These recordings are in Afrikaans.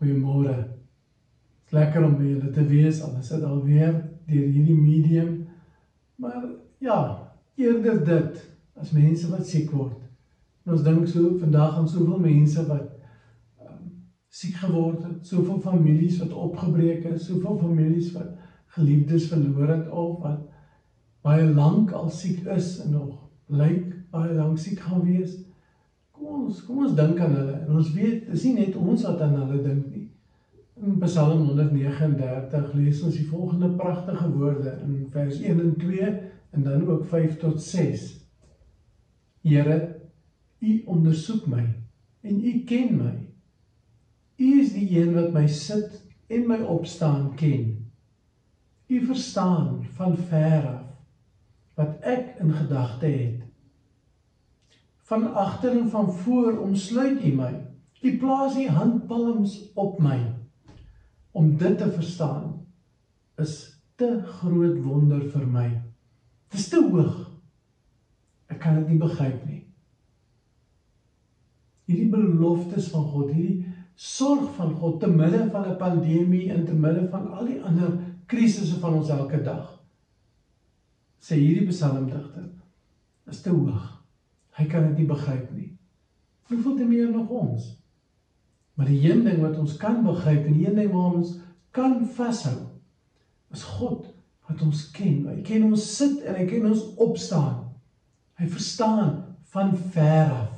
Goeiemôre. Lekker om by julle te wees. Al is dit alweer deur hierdie medium. Maar ja, eerder dit as mense wat siek word. En ons dink so vandag aan soveel mense wat um, siek geword het, soveel families wat opgebreek is, soveel families wat geliefdes verloor het of wat baie lank al siek is en nog lyk baie lank siek gaan wees. Kom ons, kom ons dink aan hulle. En ons weet, dis nie net ons wat aan hulle dink nie. In Psalm 139 lees ons die volgende pragtige woorde in vers 1 en 2 en dan ook 5 tot 6. Here, U ondersoek my en U ken my. U is die een wat my sit en my opstaan ken. U verstaan van ver af wat ek in gedagte het. Van agter en van voor omsluit U my. U plaas U handpalms op my. Om dit te verstaan is te groot wonder vir my. Dit is te hoog. Ek kan dit nie begryp nie. Hierdie beloftes van God, hierdie sorg van God te midde van 'n pandemie en te midde van al die ander krisisse van ons elke dag. Sê hierdie psalmdigter is te hoog. Hy kan dit nie begryp nie. Hoeveel te meer nog ons? Maar die een ding wat ons kan begryp en die een ding waar ons kan vashou is God wat ons ken. Hy ken ons sit en hy ken ons opstaan. Hy verstaan van ver af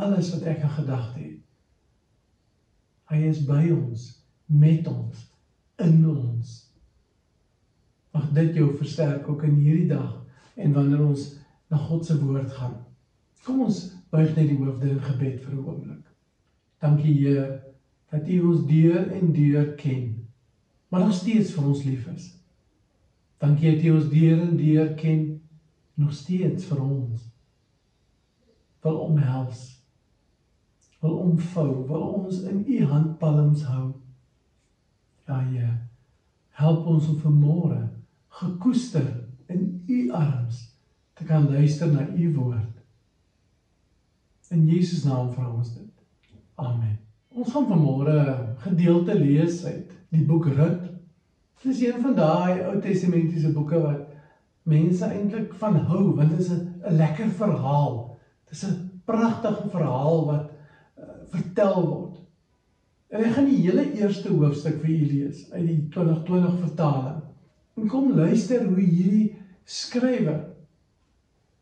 alles wat ek in gedagte het. Hy is by ons, met ons, in ons. Mag dit jou versterk ook in hierdie dag en wanneer ons na God se woord gaan. Kom ons buig net die hoofde in gebed vir 'n oomblik. Dankie Heer dat U ons deur en deur ken, maar nog steeds vir ons lief is. Dankie dat U ons deur en deur ken, nog steeds vir ons wil omhels, wil omvou, wil ons in U handpalms hou. Ja Heer, help ons om vanmôre gekoester in U arms te kan luister na U woord. In Jesus naam vra ons dit. Amen. Ons gaan vanmôre gedeelte lees uit die boek Rut. Dit is een van daai Ou Testamentiese boeke wat mense eintlik van hou want dit is 'n lekker verhaal. Dit is 'n pragtige verhaal wat uh, vertel word. En ek gaan die hele eerste hoofstuk vir julle lees uit die 2020 vertaling. En kom luister hoe hierdie skrywer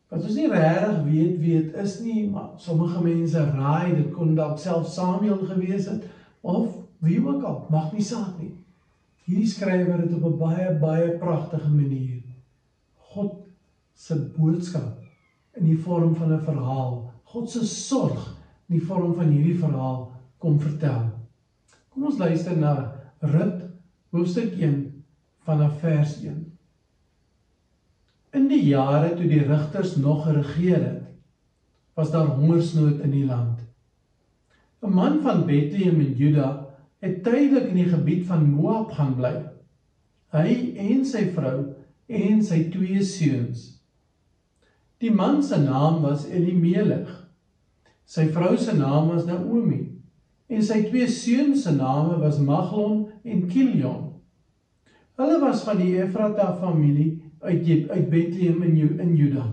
wat ons nie regtig weet wie dit is nie, maar sommige mense raai dit kon dalk self Samuel gewees het of wie ook al, mag nie saak nie. Hierdie skrywer het op 'n baie baie pragtige manier God se boodskap in die vorm van 'n verhaal, God se sorg in die vorm van hierdie verhaal kom vertel. Kom ons luister na Rut hoofstuk 1 vanaf vers 1. In die jare toe die rigters nog geregeer het, was daar hongersnood in die land. 'n Man van Bethlehem in Juda het tydelik in die gebied van Moab gaan bly. Hy en sy vrou en sy twee seuns. Die man se naam was Elimelech. Sy vrou se naam was Naomi en sy twee seuns se name was Maglon en Kilion. Hulle was van die Efrata familie uit uit Bethlehem in in Juda.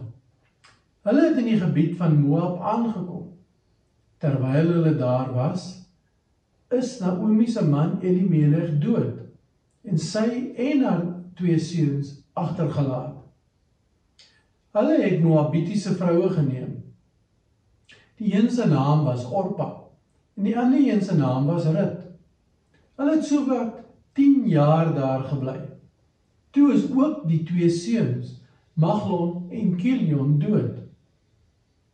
Hulle het in die gebied van Moab aangekom. Terwyl hulle daar was, is Naomi se man Elimelech dood en sy en haar twee seuns agtergelaat. Hulle het Moabitiese vroue geneem. Die een se naam was Orpa En die ander een se naam was Rut. Hulle het so wat 10 jaar daar gebly. Toe is ook die twee seuns, Maglon en Kilion dood.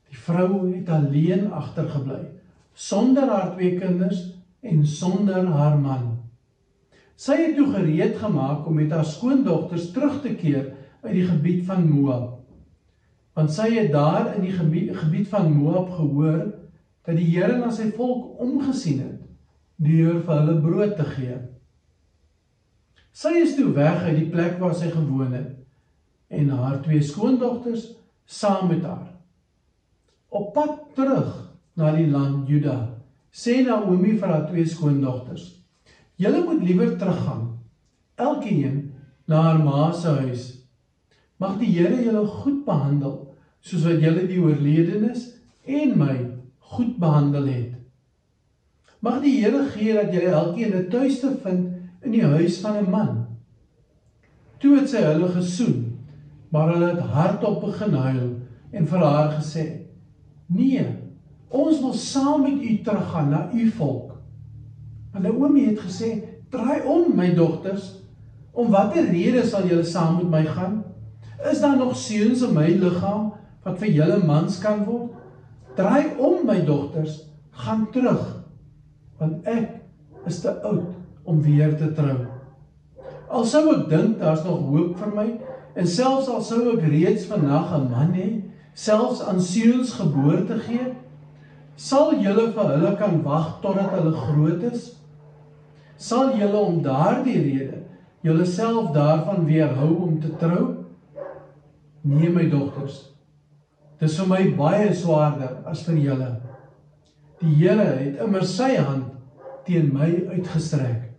Die vrou het alleen agtergebly, sonder haar twee kinders en sonder haar man. Sy het toe gereed gemaak om met haar skoondogters terug te keer uit die gebied van Moab. Want sy het daar in die gebied, gebied van Moab gehoor dat die Here na sy volk omgesien het deur vir hulle brood te gee. Sy is toe weg uit die plek waar sy gewoon het en haar twee skoondogters saam met haar. Op pad terug na die land Juda sê Naomi vir haar twee skoondogters: "Julle moet liewer teruggaan, elkeen na haar ma se huis. Mag die Here julle goed behandel, soos wat julle die oorledenes en my goed behandel het. Mag die Here gee dat julle elkeen 'n tuiste vind in die huis van 'n man." Toe het sy hulle gesoen, maar hulle het hardop begin huil en vir haar gesê: "Nee, ons wil saam met u teruggaan na u volk." En Naomi het gesê: "Draai om, my dogters. Om watter rede sal julle saam met my gaan? Is daar nog seuns in my liggaam wat vir julle mans kan word? Draai om, my dogters, gaan terug, want ek is te oud om weer te trou." Al sou ek dink daar's nog hoop vir my en selfs al sou ek reeds vandag 'n man hê, selfs aan seuns geboorte gee, sal julle vir hulle kan wag totdat hulle groot is? Sal julle om daardie rede julleself daarvan weerhou om te trou? Nee my dogters. Dis vir my baie swaarder as vir julle. Die Here het immer sy hand teen my uitgestrek.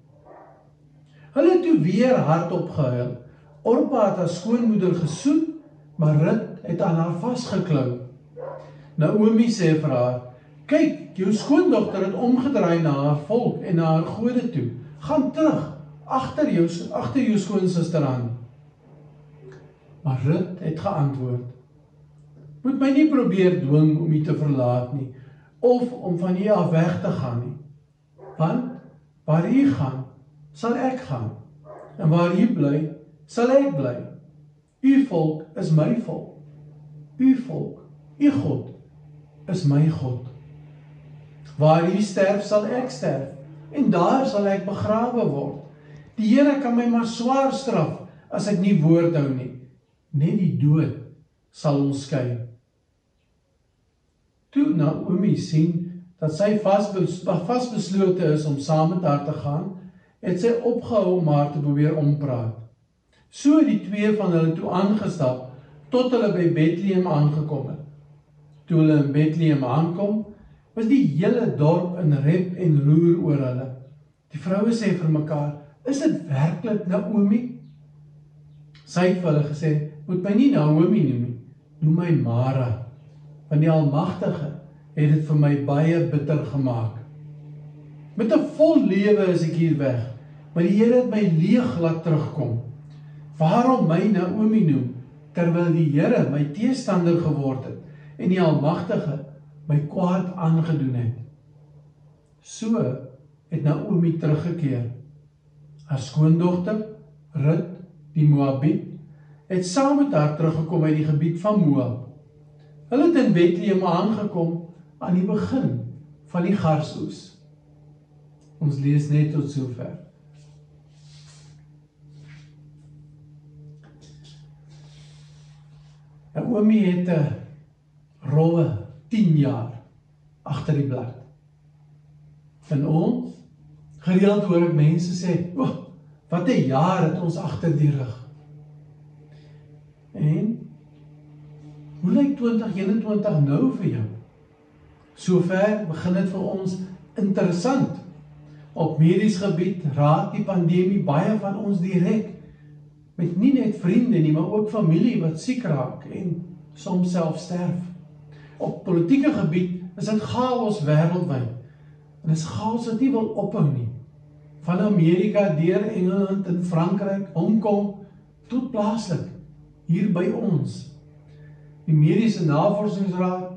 Hulle het toe weer hardop gehuil. Orpa het haar skoonmoeder gesoen, maar Rut het aan haar vasgeklou. Naomi sê vir haar: "Kyk, jou skoondogter het omgedraai na haar volk en na haar gode toe. Gaan terug agter jou agter jou skoonsister aan." Maar Rut het geantwoord: "Moet my nie probeer dwing om u te verlaat nie of om van u af weg te gaan nie. Want waar u gaan, sal ek gaan. En waar U bly, sal ek bly. U volk is my volk. U volk, U God is my God. Waar U sterf, sal ek sterf en daar sal ek begrawe word. Die Here kan my maar swaar straf as ek nie woord hou nie. Net die dood sal ons skei. Toe Naomi sien dat sy vasbeslote is om saam met haar te gaan, het sy opgehou om haar te probeer ompraat. So het die twee van hulle toe aangestap tot hulle by Bethlehem aangekom het. Toe hulle in Bethlehem aankom, was die hele dorp in rep en roer oor hulle. Die vroue sê vir mekaar: "Is dit werklik Naomi?" Sy het vir hulle gesê: "Moet my nie Naomi noem nie, noem my Mara, want die Almagtige het dit vir my baie bitter gemaak. Met 'n vol lewe is ek hier weg." Maar die Here het my leeg laat terugkom. Waarom my Naomi noem terwyl die Here my teestander geword het en die Almagtige my kwaad aangedoen het. So het Naomi teruggekeer. Haar skoondogter Rut, die Moabiet, het saam met haar teruggekom uit die gebied van Moab. Hulle het in Bethlehem aangekom aan die begin van die garsoes. Ons lees net tot sover. Naomi het 'n rowwe 10 jaar agter die blad. En ons gereeld hoor ek mense sê, "O, oh, wat 'n jaar het ons agter die rug." En hoe lyk 2021 nou vir jou? Sover begin dit vir ons interessant. Op medies gebied raak die pandemie baie van ons direk met nie net vriende nie, maar ook familie wat siek raak en soms self sterf. Op politieke gebied is dit chaos wêreldwyd. En dit is chaos wat nie wil ophou nie. Van Amerika deur Engeland en Frankryk, Hong Kong tot plaaslik hier by ons. Die Mediese Navorsingsraad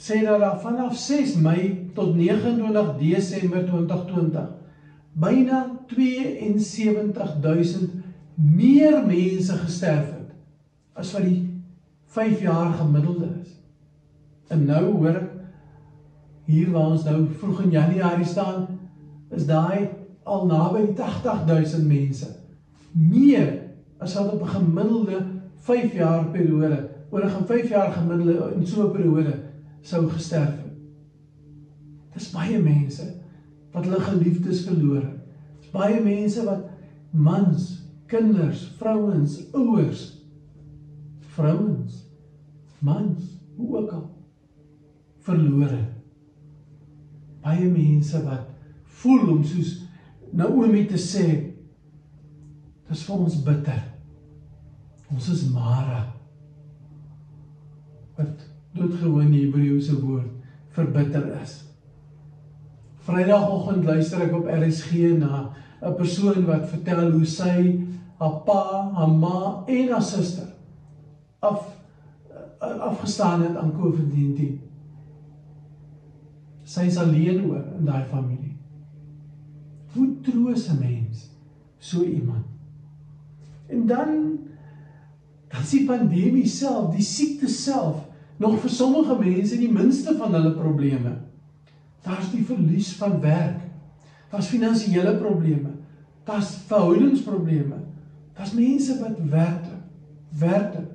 sê dat daar vanaf 6 Mei tot 29 Desember 2020 byna 72000 meer mense gesterf het as wat die 5 jaar gemiddelde is. En nou hoor ek hier waar ons nou vroeg in Januarie staan, is daai al naby die 80000 mense. Meer as wat op 'n gemiddelde 5 jaar periode, oor 'n 5 jaar gemiddelde in so 'n periode sou gesterf het. Dis baie mense wat hulle geliefdes verloor het. Dis baie mense wat mans kinders, vrouens, ouers, vrouens, mans, hoe ook al verlore. baie mense wat voel om soos Naomi te sê dis vir ons bitter. Ons is Mara. Wat doodgewoon die Hebreëse woord vir bitter is. Vrydagoggend luister ek op RSG na 'n persoon wat vertel hoe sy haar pa, haar ma en haar suster af afgestaan het aan COVID-19. Sy is alleen oor in daai familie. Hoe troos 'n mens so iemand? En dan dan sien pandemie self, die siekte self nog vir sommige mense die minste van hulle probleme. Daar's die verlies van werk. Daar's finansiële probleme. Daar's verhoudingsprobleme. Daar's mense wat werklik werklik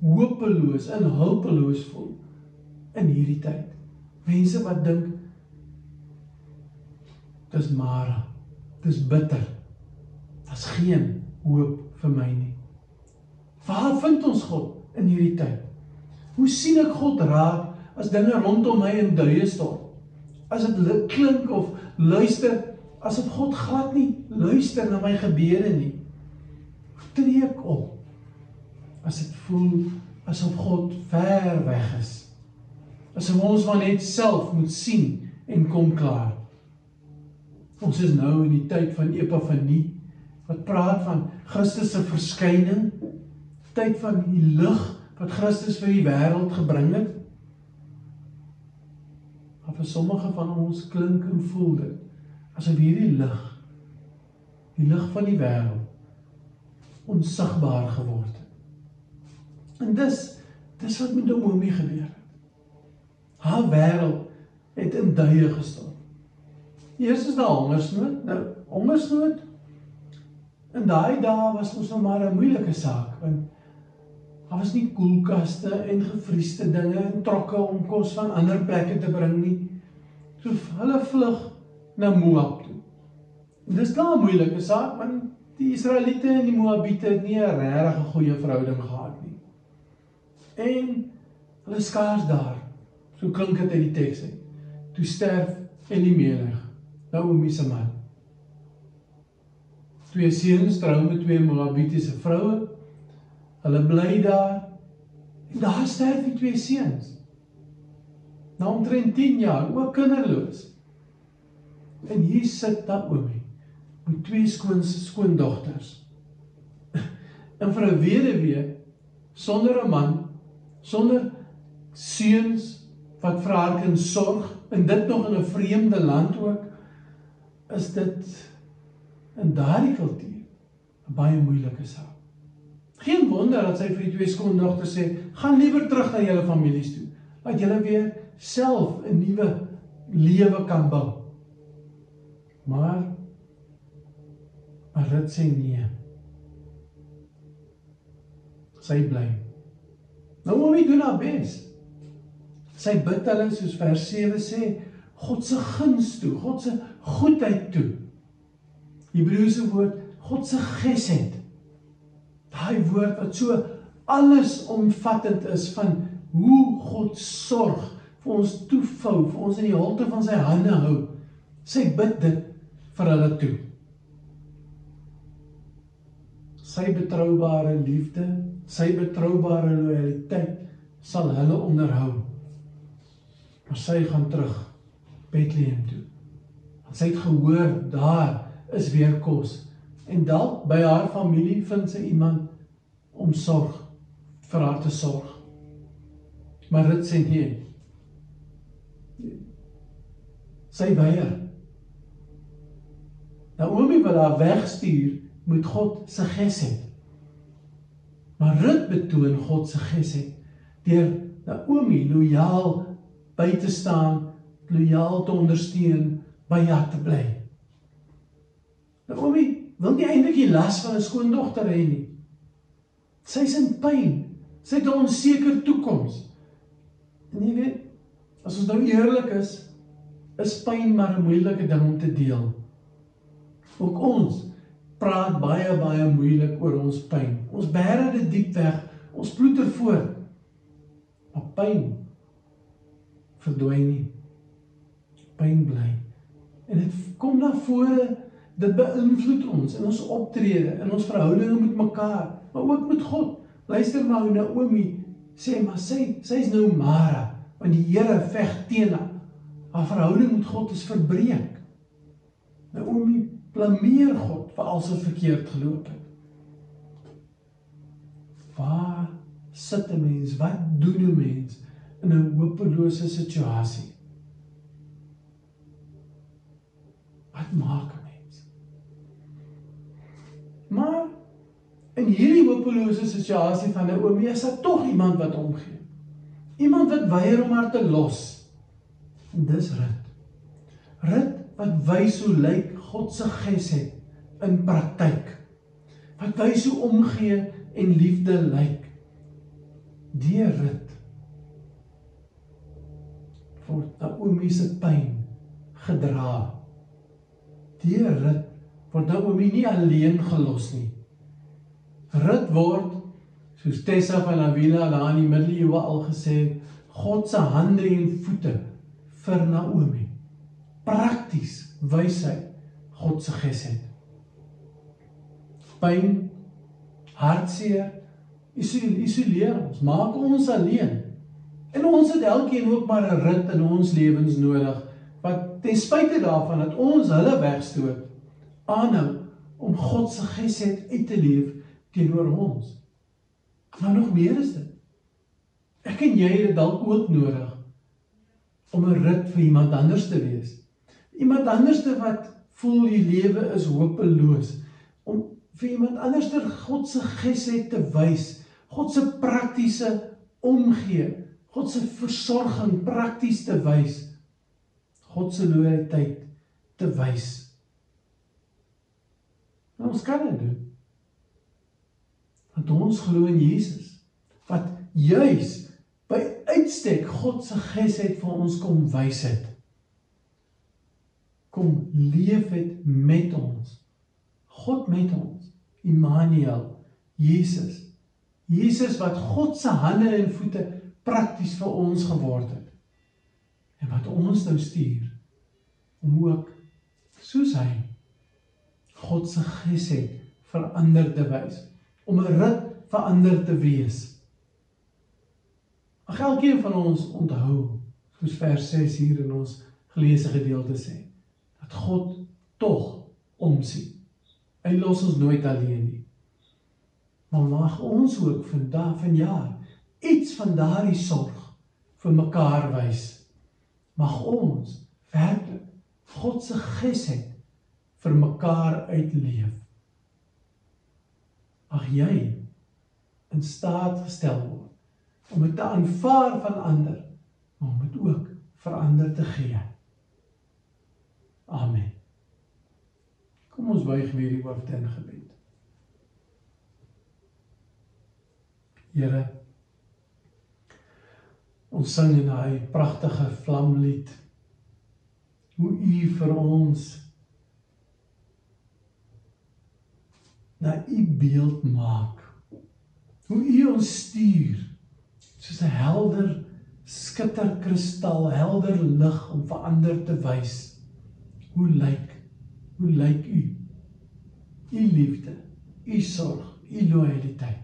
hopeloos en hulpeloos voel in hierdie tyd. Mense wat dink dis maar dis bitter. Daar's geen hoop vir my nie. Waar vind ons God in hierdie tyd? Hoe sien ek God raak as dinge rondom my in duie stort? As dit klink of luister asof God glad nie luister na my gebede nie. Tree ek op as dit voel asof God ver weg is. Asof ons maar net self moet sien en kom klaar. Ons is nou in die tyd van Epifanie wat praat van Christus se verskyning, tyd van die lig wat Christus vir die wêreld gebring het. Maar vir sommige van ons klink en voel dit asof hierdie lig die lig van die wêreld onsigbaar geword het. En dis dis wat met Naomi gebeur het. Haar wêreld het in duie gestort. Eers is daar hongersnood, nou hongersnood in daai dae was ons nog maar 'n moeilike saak want daar was nie koelkaste en gevriesde dinge en trokke om kos van ander plekke te bring nie. So hulle vlug na Moab toe. En dis 'n moeilike saak want die Israeliete en die Moabiete het nie 'n regtig goeie verhouding gehad nie. En hulle skaars daar. So klink dit uit die teks uit. Toe sterf Elimelech, Naomi se man. Twee seuns trou met twee Moabitiese vroue. Hulle bly daar. En daar sterf die twee seuns. Na omtrent 10 jaar, ook kinderloos. En hier sit Naomi met twee skoon skoondogters. En vir 'n weduwee sonder 'n man, sonder seuns wat vir haar kind sorg en dit nog in 'n vreemde land ook, is dit in daardie kultuur 'n baie moeilike saak. Geen wonder dat sy vir die twee skoondogters sê, "Gaan liewer terug na julle families toe, laat julle weer self 'n nuwe lewe kan bou." Maar maar dit sê nee. Sy bly. Nou moet jy doen haar bes. Sy bid hulle soos vers 7 sê, God se guns toe, God se goedheid toe. Hebreëse woord God se gesed. Daai woord wat so alles omvattend is van hoe God sorg vir ons toefou, vir ons in die holte van sy hande hou. Sy bid dit vir hulle toe. Sy betroubare liefde, sy betroubare lojaliteit sal hulle onderhou. Maar sy gaan terug Bethlehem toe. Want sy het gehoor daar is weer kos en dalk by haar familie vind sy iemand om sorg vir haar te sorg. Maar dit sê nee. Sy weier. Naomi wil haar wegstuur met God se gesed. Maar Rut betoon God se gesed deur Naomi lojaal by te staan, lojaal te ondersteun, by haar te bly. Naomi wil nie eintlik die las van 'n skoondogter hê nie. Sy's in pyn. Sy het 'n onseker toekoms. En jy weet, as ons nou eerlik is, is pyn maar 'n moeilike ding om te deel. Ook ons praat baie baie moeilik oor ons pyn. Ons bære dit diep weg. Ons ploeter voort. Maar pyn verdwyn nie. pyn bly. En dit kom na vore, dit beïnvloed ons in ons optrede, in ons verhoudinge met mekaar, maar ook met God. Luister maar hoe Naomi sê, maar sy sy's nou Mara, want die Here veg teen haar. Haar verhouding met God is verbreek. Naomi blameer God vir al sy verkeerd geloop het. Waar sit 'n mens? Wat doen 'n mens in 'n hopelose situasie? Wat maak 'n mens? Maar in hierdie hopelose situasie van Naomi is daar tog iemand wat omgee. Iemand wat weier om haar te los. En dis Rut. Rut wat wys hoe lyk God se gesed in praktyk. Wat wys hoe omgee en liefde lyk. Deur Rut word Naomi se pyn gedra. Deur Rut word Naomi nie alleen gelos nie. Rut word soos Tessa van Avila daar in die middeleeue al gesê God se hande en voete vir Naomi. Prakties wys hy God se gesed. Pyn, hartseer, isoleer ons, maak ons alleen. En ons het elkeen ook maar 'n rit in ons lewens nodig wat ten spyte daarvan dat ons hulle wegstoot, aanhou om God se gesed uit te leef teenoor ons. Maar nog meer is dit. Ek en jy het dalk ook nodig om 'n rit vir iemand anders te wees. Iemand anderste wat voel die lewe is hopeloos om vir iemand anderste God se gesed te wys, God se praktiese omgee, God se versorging prakties te wys, God se loyaliteit te wys. Nou ons kan dit doen. Want ons glo in Jesus wat juis by uitstek God se gesed vir ons kom wys het kom leef het met ons. God met ons. Immanuel, Jesus. Jesus wat God se hande en voete prakties vir ons geword het. En wat ons nou stuur om ook soos hy God se gesed verander te wys, om 'n rit verander te wees. Ag elkeen van ons onthou, soos vers 6 hier in ons geleesde gedeelte sê dat God tog omsien. Hy los ons nooit alleen nie. Maar mag ons ook vandag van jaar iets van daardie sorg vir mekaar wys. Mag ons werklik God se gesed vir mekaar uitleef. Mag jy in staat gestel word om dit te aanvaar van ander, maar om dit ook verander te gee. Amen. Kom ons buig weer die hoofde in gebed. Here ons sing in daai pragtige vlamlied hoe u vir ons na u beeld maak. Hoe u ons stuur soos 'n helder skitterkristal, helder lig om verander te wys. Hoe lyk hoe lyk u? U liefde, u sorg, u loyaliteit.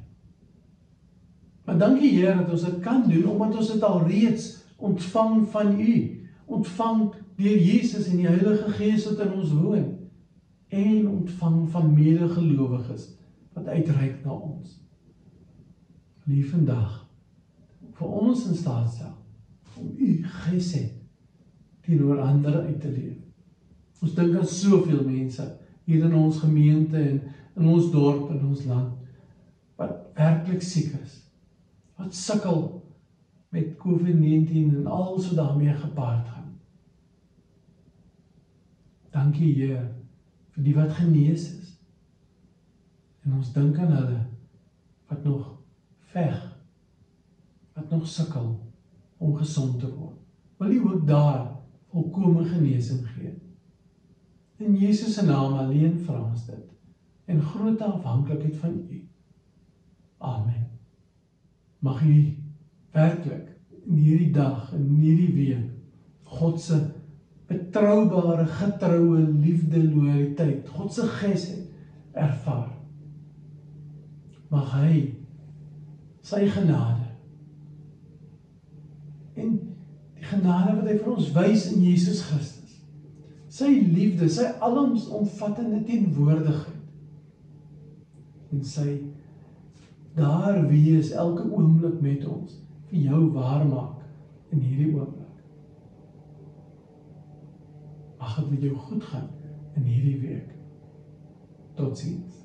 Maar dankie Here dat ons dit kan doen omdat ons dit al reeds ontvang van u, ontvang deur Jesus en die Heilige Gees wat in ons woon en ontvang van medegelowiges wat uitreik na ons. Lief vandag vir ons in staat stel om u gesed teenoor ander uit te leef. Ons dink aan soveel mense hier in ons gemeente en in ons dorp en ons land wat werklik siek is. Wat sukkel met COVID-19 en alles wat daarmee gepaard gaan. Dankie Here vir die wat genees is. En ons dink aan hulle wat nog veg wat nog sukkel om gesond te word. Wil U ook daar volkomme genesing gee? In Jesus se naam alleen vra ons dit en groot afhanklikheid van U. Amen. Mag U werklik in hierdie dag en in hierdie week God se betroubare, getroue liefde, loyaliteit, God se gesed ervaar. Mag hy sy genade en die genade wat hy vir ons wys in Jesus Christus. Sy liefde, sy alomsomvattende teenwoordigheid. En sy daar wees elke oomblik met ons vir jou waar maak in hierdie oomblik. Mag dit met jou goed gaan in hierdie week. Totsiens.